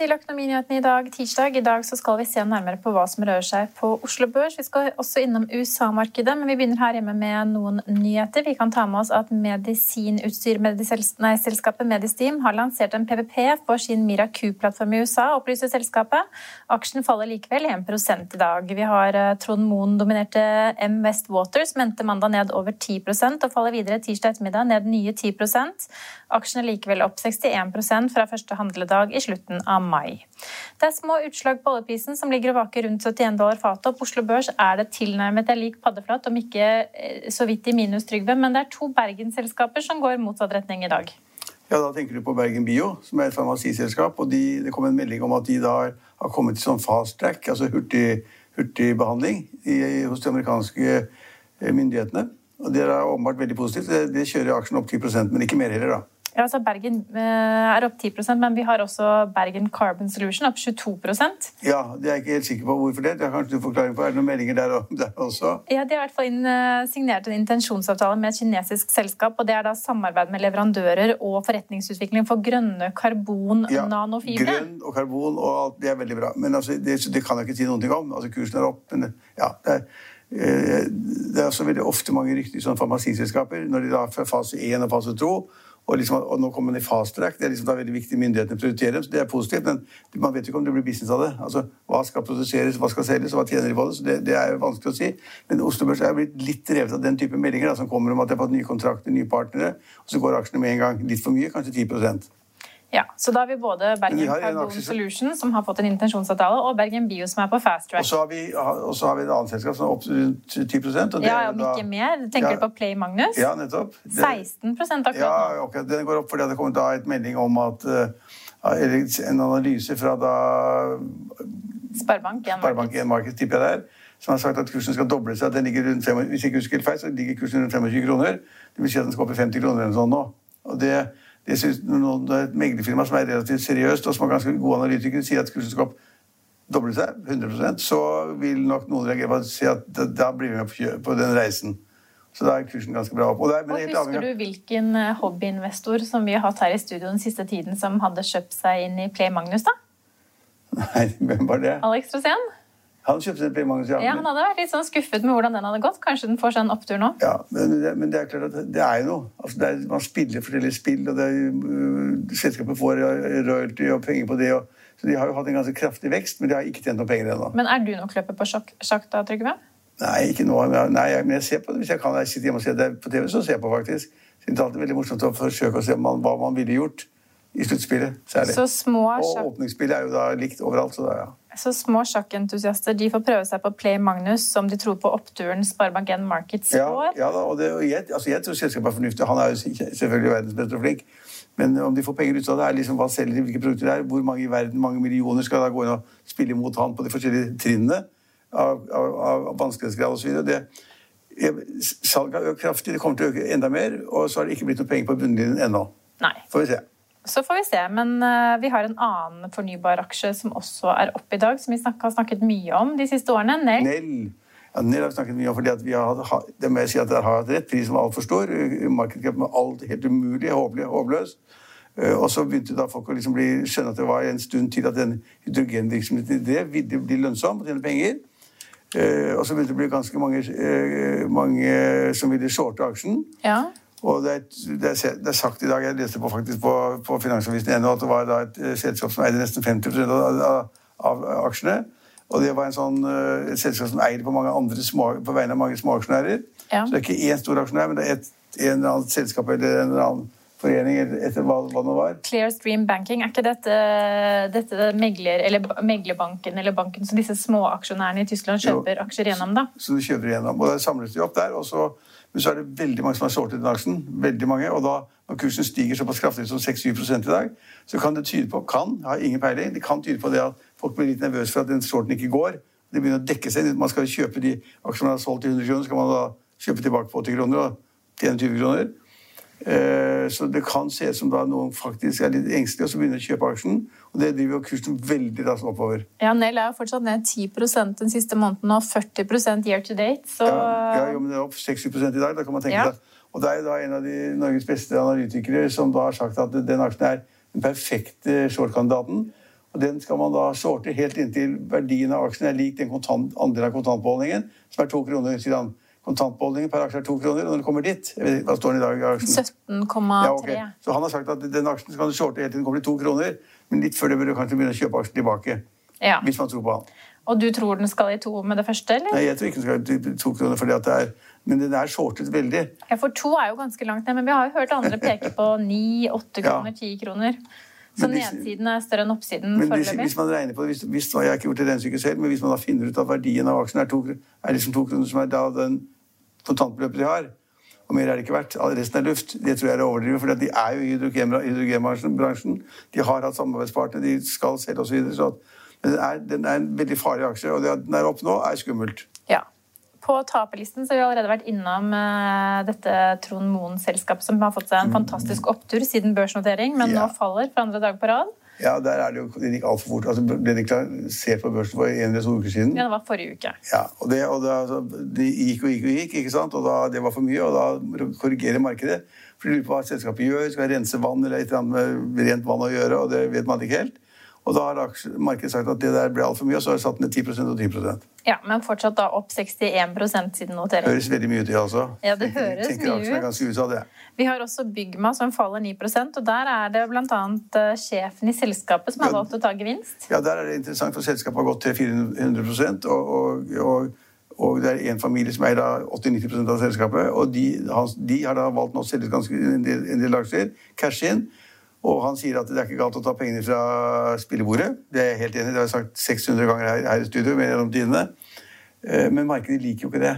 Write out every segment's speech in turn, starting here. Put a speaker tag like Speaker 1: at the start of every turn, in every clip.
Speaker 1: Til Økonominyhetene i dag, tirsdag. I dag skal vi se nærmere på hva som rører seg på Oslo Børs. Vi skal også innom USA-markedet, men vi begynner her hjemme med noen nyheter. Vi kan ta med oss at medisinutstyrselskapet Medistim har lansert en PVP for sin MiraQ-plattform i USA, opplyser selskapet. Aksjen faller likevel 1 i dag. Vi har eh, Trond Moen-dominerte M West Water, som endte mandag ned over 10% og faller videre tirsdag ettermiddag ned nye 10 Aksjen er likevel opp 61% fra første handledag i slutten av mai. Det er små utslag på oljeprisen som ligger og vaker rundt 71 dollar fatet. På Oslo Børs er det tilnærmet en lik paddeflat, om ikke eh, så vidt i minus, Trygve. Men det er to Bergen-selskaper som går motsatt retning i dag.
Speaker 2: Ja, Da tenker du på Bergen Bio, som er et farmasiselskap. og de, Det kom en melding om at de da har kommet til sånn fast track, altså hurtig, hurtig behandling, i, hos de amerikanske eh, myndighetene. Og Det er åpenbart veldig positivt. Det, det kjører aksjen opp 10 men ikke mer heller. da.
Speaker 1: Ja, altså Bergen eh, er opp 10% men vi har også Bergen Carbon Solution opp 22%
Speaker 2: Ja, det er jeg ikke helt sikker på hvorfor det. Det er kanskje du forklaring på. Er det noen meldinger der, der, også?
Speaker 1: Ja, De har i hvert fall eh, signert en intensjonsavtale med et kinesisk selskap. og Det er da samarbeid med leverandører og forretningsutvikling for grønne karbon
Speaker 2: ja. Grønn og karbon og alt, det er veldig bra. Men altså, det, det, kan jeg ikke si noen ting om. Altså, Kursen er opp. Men ja, det er, eh, det er også veldig ofte mange rykter i sånne farmasiselskaper. Når de da fra fase 1 og fase 2 og, liksom, og, nå kommer man i fast track. Det er liksom da veldig viktig myndighetene prioriterer. så Det er positivt, men man vet jo ikke om det blir business av det. Altså, Hva skal produseres, hva skal selges, og hva tjener de på det? så det, det, er jo vanskelig å si. Men Oslo Børs er blitt litt drevet av den type meldinger da, som kommer om at de har fått nye kontrakter, nye partnere, og så går aksjene med en gang. Litt for mye, kanskje 10
Speaker 1: ja, så da har vi både Bergen Carbon Solution, som har fått en intensjonsavtale, og Bergen Bio, som er på fast track.
Speaker 2: Og så har vi, har vi et annet selskap som er opp rundt 10 og
Speaker 1: det Ja, om ikke mer. Tenker ja, du på Play Magnus?
Speaker 2: Ja, nettopp.
Speaker 1: Det, 16 akkurat nå.
Speaker 2: Ja, okay. Den går opp fordi det kom da et melding om at uh, En analyse fra da
Speaker 1: Sparebank 1
Speaker 2: Sparebank 1 Markets, tipper jeg der, som har sagt at kursen skal doble seg. Den ligger rundt 25, hvis ikke husker feil, så ligger kursen rundt 25 kroner. Det vil si at den skal opp i 50 kroner eller noe sånt nå. Og det jeg synes noen, det et meglerfirma som er relativt seriøst, og som har ganske gode analytikere, sier at kursen skal doble seg 100% så vil nok noen reagere på å si at da, blir vi med på, den reisen. Så da er kursen ganske bra opp.
Speaker 1: Og, er, og Husker du hvilken eh, hobbyinvestor som vi har hatt her i studio den siste tiden, som hadde kjøpt seg inn i Play Magnus, da?
Speaker 2: Nei, hvem var det?
Speaker 1: Alex Rosén?
Speaker 2: Han kjøpte en Play Magnus,
Speaker 1: ja. Han hadde vært litt sånn skuffet med hvordan den hadde gått. Kanskje den får seg en opptur nå?
Speaker 2: Ja, men det, men det er klart at det er jo noe. Altså, er, man spiller forskjellige spill, og det er, uh, selskapet får royalty og penger på det. Og, så De har jo hatt en ganske kraftig vekst, men de har ikke tjent noen penger ennå.
Speaker 1: Men er du nok løper på sjakk da, Trygve?
Speaker 2: Nei, ikke nå. Nei, men jeg ser på det hvis jeg kan. Jeg sitter hjemme og ser det på TV, så ser jeg på faktisk. Så det er alltid veldig morsomt å forsøke å se hva man ville gjort i sluttspillet. særlig.
Speaker 1: Så små
Speaker 2: sjakk... Og åpningsspillet er jo da likt overalt. Så, da, ja.
Speaker 1: Så små sjakkentusiaster de får prøve seg på Play Magnus, som de tror på oppturen Sparebank1 Markets.
Speaker 2: Ja, ja da, og, det, og jeg, altså jeg, tror selskapet er fornuftig. Han er jo selvfølgelig verdensmester og flink. Men om de får penger ut av det, er liksom hva selger de, hvilke produkter det er, hvor mange i verden, mange millioner skal da gå inn og spille imot han på de forskjellige trinnene av, av, av vanskelighetsgrad osv. Salget har økt kraftig, det kommer til å øke enda mer, og så har det ikke blitt noe penger på bunnlinjen ennå. Får vi se.
Speaker 1: Så får vi se. Men uh, vi har en annen fornybar aksje som også er oppe i dag, som vi har snakket mye om de siste årene. Nell.
Speaker 2: Nell. Ja, Nell har vi snakket mye om, fordi at vi har, det må jeg si at dere har hatt rett. Prisen var altfor stor. Markedscapen var alt helt umulig, håpløs. håpløs. Uh, og så begynte da folk å liksom bli, skjønne at det var en stund til at den hydrogenvirksomheten de drev, ville bli lønnsom og tjene penger. Og så begynte det å bli ganske mange, mange som ville shorte aksjen.
Speaker 1: Ja.
Speaker 2: Og det er, det, er, det er, sagt i dag, jeg leste på, faktisk på, på Finansavisen ennå, at det var et uh, selskap som eide nesten 50 av, av, av, aksjene. Og det var en sånn, uh, et selskap som eier på, mange andre små, på vegne av mange småaksjonærer.
Speaker 1: Ja.
Speaker 2: Så det er ikke én stor aksjonær, men det er et, en eller annen selskap eller en eller annen forening etter hva, hva det var.
Speaker 1: Clear Stream Banking, er ikke dette, dette megler, eller meglerbanken eller banken som disse småaksjonærene i Tyskland kjøper jo, aksjer gjennom? da?
Speaker 2: Så de kjøper gjennom, og det samles de opp der. og så men så er det veldig mange som har shortet den aksjen. veldig mange, Og da, når kursen stiger såpass kraftig som 6-7 i dag, så kan det tyde på kan, jeg har ingen peiling, det kan tyde på det at folk blir litt nervøse for at den shorten ikke går. Det begynner å dekke seg. Man skal kjøpe de aksjene man har solgt til 100 kroner, så kan man da kjøpe tilbake på 80 kroner og tjene 20 kroner. Så det kan se ut som da noen faktisk er litt engstelige og så begynner å kjøpe aksjen. Og det driver jo kursen veldig raskt oppover.
Speaker 1: Ja, Nell er jo fortsatt ned 10 den siste måneden og 40 year to date. Så...
Speaker 2: Ja, ja men det er opp 6-7 i dag. Da kan man tenke ja. det. Og det er jo da en av de Norges beste analytikere som da har sagt at den aksjen er den perfekte short-kandidaten. Og den skal man da shorte helt inntil verdien av aksjen er lik den kontant, andre av kontantbeholdningen, som er to kroner, sier han. Kontantbeholdningen per aksje er to kroner, og når du kommer dit vet, Hva står den i dag? aksjen?
Speaker 1: 17,3.
Speaker 2: Ja, okay. Så han har sagt at den aksjen skal du shorte helt til den kommer til to kroner, men litt før det bør du kanskje begynne å kjøpe aksjen tilbake.
Speaker 1: Ja.
Speaker 2: Hvis man tror på han.
Speaker 1: Og du tror den skal i to med det første, eller?
Speaker 2: Nei, jeg tror ikke den skal i to kroner, fordi at det er men den er shortet veldig.
Speaker 1: Ja, For to er jo ganske langt ned, men vi har jo hørt andre peke på ni, åtte kroner, ti ja. kroner. Så de, nedsiden er større enn oppsiden
Speaker 2: foreløpig? Hvis man regner på det, hvis, hvis, Jeg har ikke gjort det regnestykket selv, men hvis man da finner ut at verdien av aksjen er, to, er liksom to kroner, som er da den kontantbeløpet de har, og mer er det ikke verdt. Resten er luft. Det tror jeg er å overdrive, for de er jo i hydrogenbransjen. De har hatt samarbeidspartnere, de skal selge osv. Så, så men den er, den er, en veldig farlig aksje, og det at den er opp nå, er skummelt.
Speaker 1: Ja. På taperlisten så har vi allerede vært innom uh, dette Trond Moen-selskapet, som har fått seg en fantastisk opptur siden børsnotering, men ja. nå faller for andre dag på rad.
Speaker 2: Ja, der er det jo, det gikk altfor fort. Altså, ble det klarsert på børsen for en eller to uker siden?
Speaker 1: Ja, det var forrige uke.
Speaker 2: Ja, og Det, og det, altså, det gikk og gikk og gikk, ikke sant? og da, det var for mye. Og da korrigerer markedet. For de lurer på hva selskapet gjør. Skal rense vann eller et eller annet med rent vann å gjøre? og Det vet man ikke helt. Og da har markedet sagt at det der ble altfor mye, og så har det satt ned 10 og 10%
Speaker 1: Ja, Men fortsatt da opp 61 siden notering.
Speaker 2: Høres veldig mye ut, det altså.
Speaker 1: Ja, det høres
Speaker 2: tenker, tenker
Speaker 1: mye ut.
Speaker 2: Ganske ut av det.
Speaker 1: Vi har også Bygma som faller 9% og der er det bl.a. Eh, sjefen i selskapet som har valgt å ta gevinst.
Speaker 2: Ja, der er det interessant, for selskapet har gått til 400 og, og, og og det er en familie som eier 80-90% av selskapet. Og de, de, har da valgt nå å selge ganske en del, en del aksjer, cash in. Og han sier at det er ikke galt å ta pengene fra spillebordet. Det er jeg helt enig i. Det har jeg sagt 600 ganger her, her i studio gjennom tidene. Eh, men markedet liker jo ikke det.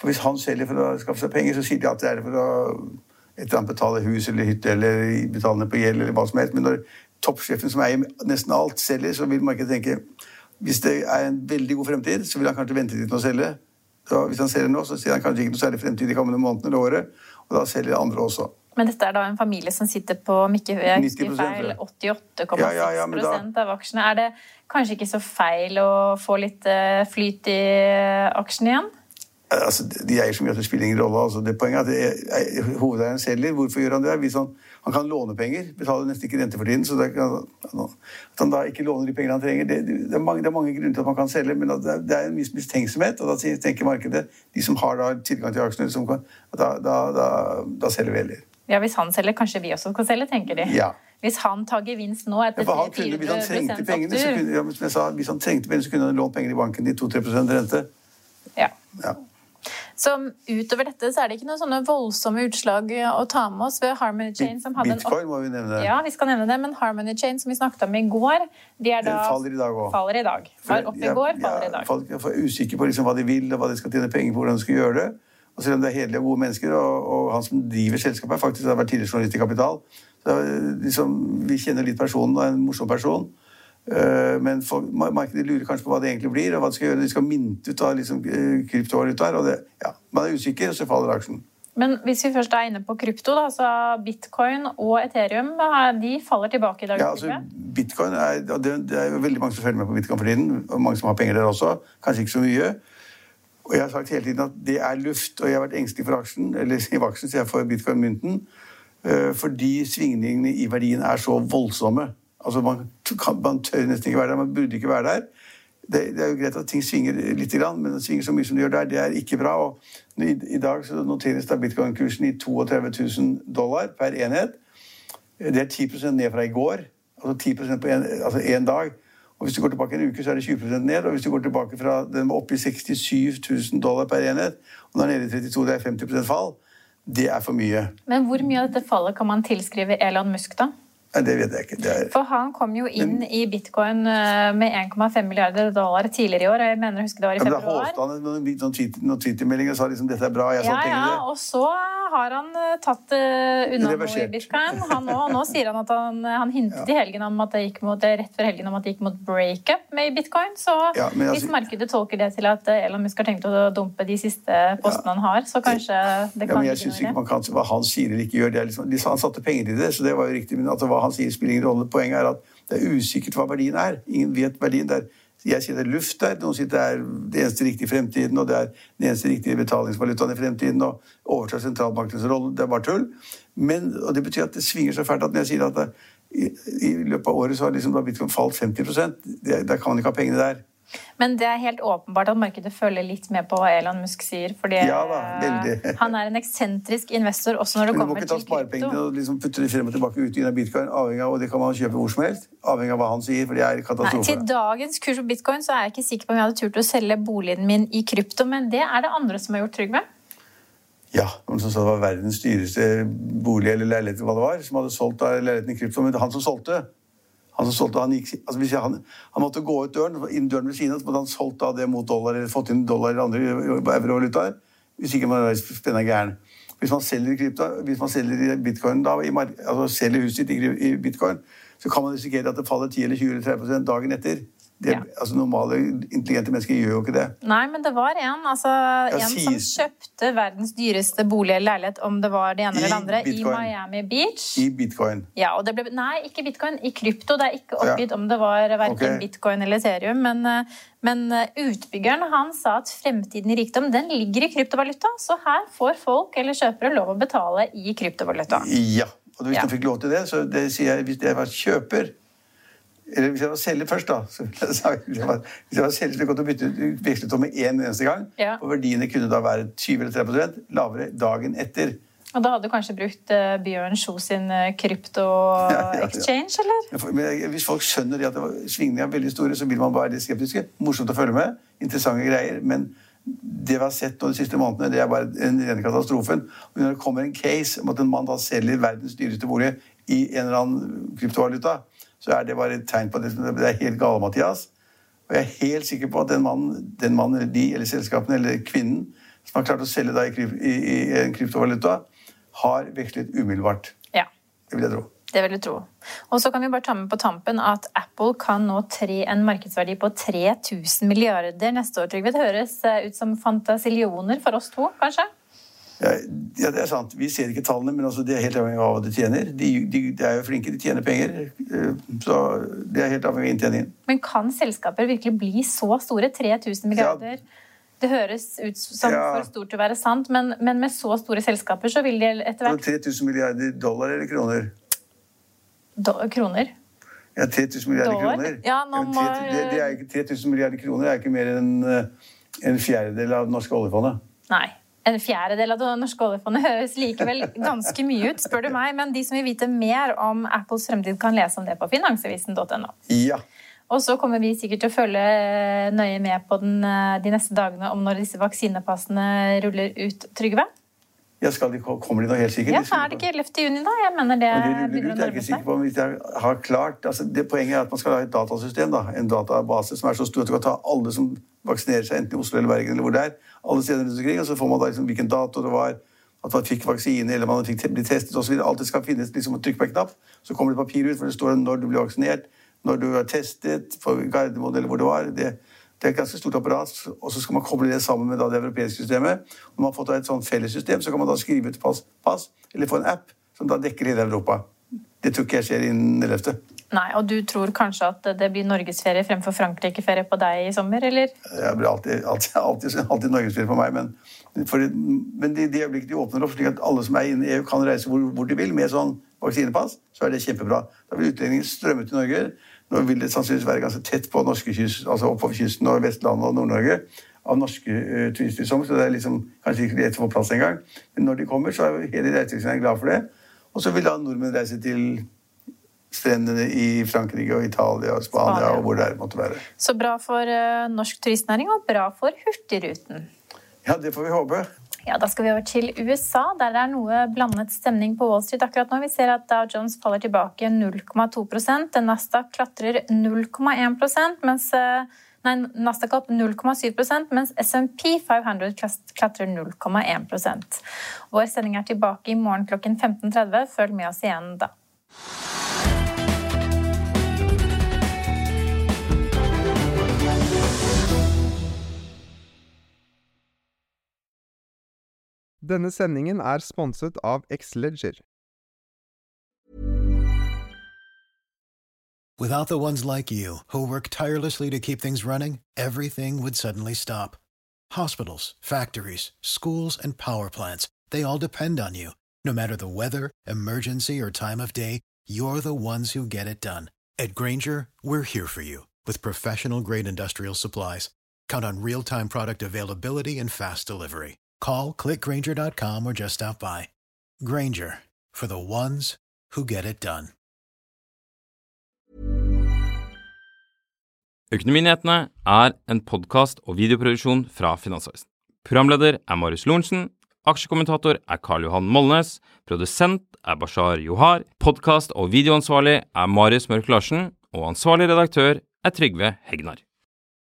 Speaker 2: For hvis han selger for å skaffe seg penger, så sier de at det er for å et eller annet betale hus eller hytte eller betale ned på gjeld eller hva som helst. Men når toppsjefen som eier nesten alt, selger, så vil markedet tenke hvis det er en veldig god fremtid, så vil han kanskje vente litt med å selge. Da, hvis han selger nå, så sier han kanskje ikke noe særlig fremtid de kommende månedene eller året. Og da selger andre også.
Speaker 1: Men dette er da en familie som sitter på Mikke jeg husker feil, 88,6 ja, ja, ja, da... av aksjene. Er det kanskje ikke så feil å få litt eh, flyt i aksjene igjen?
Speaker 2: Altså, de eier så mye at det spiller ingen rolle. Altså, det Poenget er at hovedeieren selger. Hvorfor gjør han det? Hvis han, han kan låne penger, betaler nesten ikke rente for tiden. så kan, At han da ikke låner de pengene han trenger, det, det, er mange, det, er mange, grunner til at man kan selge. Men det er, det er en viss mistenksomhet, og da tenker markedet, de som har da tilgang til aksjene, kan, da, da, da, da selger vi heller.
Speaker 1: Ja, Hvis han selger, kanskje vi også skal selge, tenker de.
Speaker 2: Ja.
Speaker 1: Hvis han tar gevinst nå etter
Speaker 2: ja, 4 hvis han trengte pengene, så kunne, ja, som jeg sa, hvis han trengte pengene, så kunne han lånt penger i banken i 2-3 rente.
Speaker 1: Ja.
Speaker 2: ja.
Speaker 1: Så utover dette så er det ikke noen sånne voldsomme utslag å ta med oss ved Harmony Chain. som hadde
Speaker 2: Bitcoin må vi nevne.
Speaker 1: Ja, vi skal nevne det, men Harmony Chain som vi snakket om i går, de er da
Speaker 2: faller i dag òg.
Speaker 1: Faller i dag. Var oppe i går, faller i dag.
Speaker 2: Folk er usikre på liksom hva de vil, og hva de skal tjene penger på, hvordan de skal gjøre det. Og selv om det er hederlige og gode mennesker, og, og han som driver selskapet, faktisk har vært tidligere journalist i Kapital så liksom, Vi kjenner litt personen og er en morsom person. Uh, men markedet lurer kanskje på hva det egentlig blir, og hva de skal gjøre. De skal minte ut av liksom, kryptovalutaer. og det, ja, Man er usikker, og så faller aksjen.
Speaker 1: Men hvis vi først er inne på krypto, da, så bitcoin og Ethereum de faller tilbake i dag?
Speaker 2: Ja, altså, bitcoin er, det, er jo veldig mange som følger med på bitcoin for tiden. og Mange som har penger der også. Kanskje ikke så mye. Og jeg har sagt hele tiden at det er luft, og jeg har vært engstelig for aksjen, eller i aksjen, så jeg får bitcoin-mynten, eh, fordi svingningene i verdien er så voldsomme. Altså, man, man tør nesten ikke være der. Man burde ikke være der det, det, er jo greit at ting svinger litt, men det svinger så mye som det gjør der, det er ikke bra. Og i, i dag så noteres da bitcoin-kursen i 32 000 dollar per enhet. Det er 10% ned fra i går. Altså 10% på én altså dag. Og Hvis du går tilbake en uke, så er det 20% ned. Og hvis du går tilbake fra den var oppe i 67 000 dollar per enhet, og nå er nede i 32 det er 50% fall, det er for mye.
Speaker 1: Men hvor mye av dette fallet kan man tilskrive Elon Musk, da?
Speaker 2: Nei, Det vet jeg ikke. Er...
Speaker 1: For han kom jo inn Men... i bitcoin eh, med 1,5 milliarder dollar tidligere i år. og jeg mener jeg husker det var i februar.
Speaker 2: Ja, da holdt han noen Twitter-meldinger og sa liksom dette er bra. jeg
Speaker 1: ja, ja, og så har han eh, tatt uh, unna noe i bitcoin. Han nå, nå sier han at han, han hintet ja. i helgen om at det gikk mot, rett før helgen om at det gikk mot breakup med bitcoin. Så ja, altså... hvis markedet tolker det til at Elon Musk har tenkt å dumpe de siste postene han har, så kanskje det kan
Speaker 2: ja, men Jeg synes ikke man kan hva han sier eller ikke gjør. Det liksom, han satte penger i det, så det var jo riktig. Men at han sier, spiller ingen rolle. Poenget er at det er usikkert hva verdien er. Ingen vet verdien. der. Jeg sier det er luft der, noen sier det er det eneste riktige i fremtiden, og det er den eneste riktige betalingsvalutaen i fremtiden, og overtar sentralbankens rolle. Det er bare tull. Men, og Det betyr at det svinger så fælt at når jeg sier at det, i, i, løpet av året så har liksom, da bitcoin falt 50 det, Da kan man ikke ha pengene der.
Speaker 1: Men det er helt åpenbart at markedet følger litt med på hva Elon Musk sier. fordi
Speaker 2: ja, da,
Speaker 1: han er en eksentrisk investor også når det kommer til krypto.
Speaker 2: Du må ikke ta sparepengene og liksom putte de frem og tilbake ut av bitcoin, avhengig av, og det kan man kjøpe hvor som helst. Avhengig av hva han sier, for det er katastrofe.
Speaker 1: Nei, til dagens kurs på bitcoin så er jeg ikke sikker på om jeg hadde turt å selge boligen min i krypto, men det er det andre som har gjort, trygg med.
Speaker 2: Ja, noen som sa det var verdens dyreste bolig eller leilighet, hva det var, som hadde solgt leiligheten i krypto. Men han som solgte, han solgte, han, gikk, altså han, han, måtte gå ut døren, inn døren ved siden av, så måtte han solgt det mot dollar, eller fått inn dollar eller andre eurovalutaer. Hvis ikke man er spenna gæren. Hvis man selger krypto, hvis man selger bitcoin, da, altså selger huset sitt i bitcoin, så kan man risikere at det faller 10 eller 20 eller 30% dagen etter. Det, ja. altså Normale, intelligente mennesker gjør jo ikke det.
Speaker 1: Nei, men det var en, altså, en som kjøpte verdens dyreste bolig eller leilighet, om det var det ene eller det andre, bitcoin. i Miami Beach.
Speaker 2: I bitcoin.
Speaker 1: Ja, og det ble, Nei, ikke bitcoin. I krypto. Det er ikke oppgitt ja. om det var verken okay. bitcoin eller Ethereum. Men, eh, men, eh, utbyggeren han sa at fremtiden i rikdom den ligger i kryptovaluta. Så her får folk eller kjøpere lov å betale i kryptovaluta.
Speaker 2: Ja. Og hvis ja. de fikk lov til det, så det sier jeg, hvis jeg var kjøper eller hvis jeg var selger først, da så Hvis jeg var, hvis jeg var selger, så kunne jeg bytte vekslet om med én en eneste gang. Ja. Og verdiene kunne da være 20 eller 30 lavere dagen etter.
Speaker 1: Og da hadde du kanskje brukt uh, Bjørn Sjo sin uh, krypto-exchange, ja, ja,
Speaker 2: eller? Men hvis folk skjønner at svingningene er veldig store, så vil man være litt skeptiske. Morsomt å følge med. Interessante greier. Men det vi har sett de siste månedene, det er bare den rene katastrofen. Og når det kommer en case om at en mann da selger verdens dyreste bolig i en eller annen kryptovaluta, så er det bare et tegn på det. Det er helt gale, Mathias. Og jeg er helt sikker på at den mannen, den mannen eller de, eller selskapene eller kvinnen som har klart å selge deg i, i, i, en kryptovaluta, har vekslet umiddelbart.
Speaker 1: Ja.
Speaker 2: Det vil jeg tro.
Speaker 1: Det vil jeg tro. Og så kan vi bare ta med på tampen at Apple kan nå tre, en markedsverdi på 3000 milliarder neste år. Trygve. Det høres eh, ut som fantasillioner for oss to, kanskje?
Speaker 2: Ja, det er sant. Vi ser ikke tallene, men altså, det er helt avhengig av hva de tjener. De, de, de, er jo flinke, de tjener penger. Eh, så det er helt avhengig av inntjeningen.
Speaker 1: Men kan selskaper virkelig bli så store? 3000 milliarder? Ja. Det høres ut som ja. for stort til å være sant, men, men, med så store selskaper så vil de etter hvert
Speaker 2: 3000 milliarder dollar eller kroner?
Speaker 1: Do kroner?
Speaker 2: Ja, 3000 milliarder dollar? kroner.
Speaker 1: Ja, nå må...
Speaker 2: det, det er ikke, 3000 milliarder kroner er ikke mer enn eh, en fjerdedel av det norske oljefondet.
Speaker 1: Nei. En fjerdedel av det norske oljefondet høres likevel ganske mye ut, spør du meg. Men de som vil vite mer om Apples fremtid, kan lese om det på finansavisen.no.
Speaker 2: Ja.
Speaker 1: Og så kommer vi sikkert til å følge nøye med på den, de neste dagene om når disse vaksinepassene ruller ut, Trygve?
Speaker 2: Ja, skal de, Kommer de nå helt sikkert?
Speaker 1: Ja, så Er det ikke 11. juni, da? Jeg mener det
Speaker 2: begynner å nærme seg. På, om jeg har klart, altså det Poenget er at man skal ha et datasystem, da, en database som er så stor at du kan ta alle som vaksinerer seg, enten i Oslo eller Bergen eller hvor det er, alle steder rundt omkring, og så får man da liksom hvilken dato det var, at man fikk vaksine eller man fikk bli testet osv. Alt det skal finnes liksom å trykke på en knapp. Så kommer det papir ut hvor det står når du blir vaksinert, når du er testet, på Gardermoen eller hvor det var. det det er et ganske stort apparat, og så skal man koble det sammen med det europeiske systemet. Når man har fått et sånt fellessystem, så kan man da skrive ut pass, pass, eller få en app som da dekker hele Europa. Det tror ikke jeg skjer innen 11.
Speaker 1: Nei, Og du tror kanskje at det blir norgesferie fremfor Frankrike-ferie på deg i sommer, eller?
Speaker 2: Det blir alltid, alltid, alltid, alltid norgesferie på meg, men, for, men de, de øyeblikket de åpner opp slik at alle som er inne i EU, kan reise hvor, hvor de vil med sånn vaksinepass, så er det kjempebra. Da vil utlendingen strømme til Norge. Nå vil det sannsynligvis være ganske tett på kyst, altså oppover kysten og Vestlandet og Nord-Norge av norske uh, turister, så det er liksom kanskje ikke lett å få plass engang. Men når de kommer, så er hele reisevirksomheten glad for det. Og så vil da nordmenn reise til strendene i Frankrike og Italia og Spania, Spania. og hvor det måtte være.
Speaker 1: Så bra for uh, norsk turistnæring og bra for Hurtigruten.
Speaker 2: Ja, det får vi håpe.
Speaker 1: Ja, Da skal vi over til USA, der det er noe blandet stemning på Wall Street akkurat nå. Vi ser at Dow Jones faller tilbake 0,2% Nasdaq klatrer 0,1 mens eh, Nei, Nasdaq opp 0,7% mens SMP 500 klatrer 0,1 Vår sending er tilbake i morgen klokken 15.30. Følg med oss igjen da.
Speaker 3: Denne sendingen er sponset av Xleger.
Speaker 4: Without the ones like you, who work tirelessly to keep things running, everything would suddenly stop. Hospitals, factories, schools, and power plants, they all depend on you. No matter the weather, emergency, or time of day, you're the ones who get it done. At Granger, we're here for you with professional grade industrial supplies. Count on real time product availability and fast delivery. Call clickgranger.com or just stop by. Granger for the ones who get it done.
Speaker 5: Økonominyhetene er en podkast og videoproduksjon fra Finansavisen. Programleder er Marius Lorentzen. Aksjekommentator er Karl Johan Molnes. Produsent er Bashar Johar. Podkast- og videoansvarlig er Marius Mørk Larsen. Og ansvarlig redaktør er Trygve Hegnar.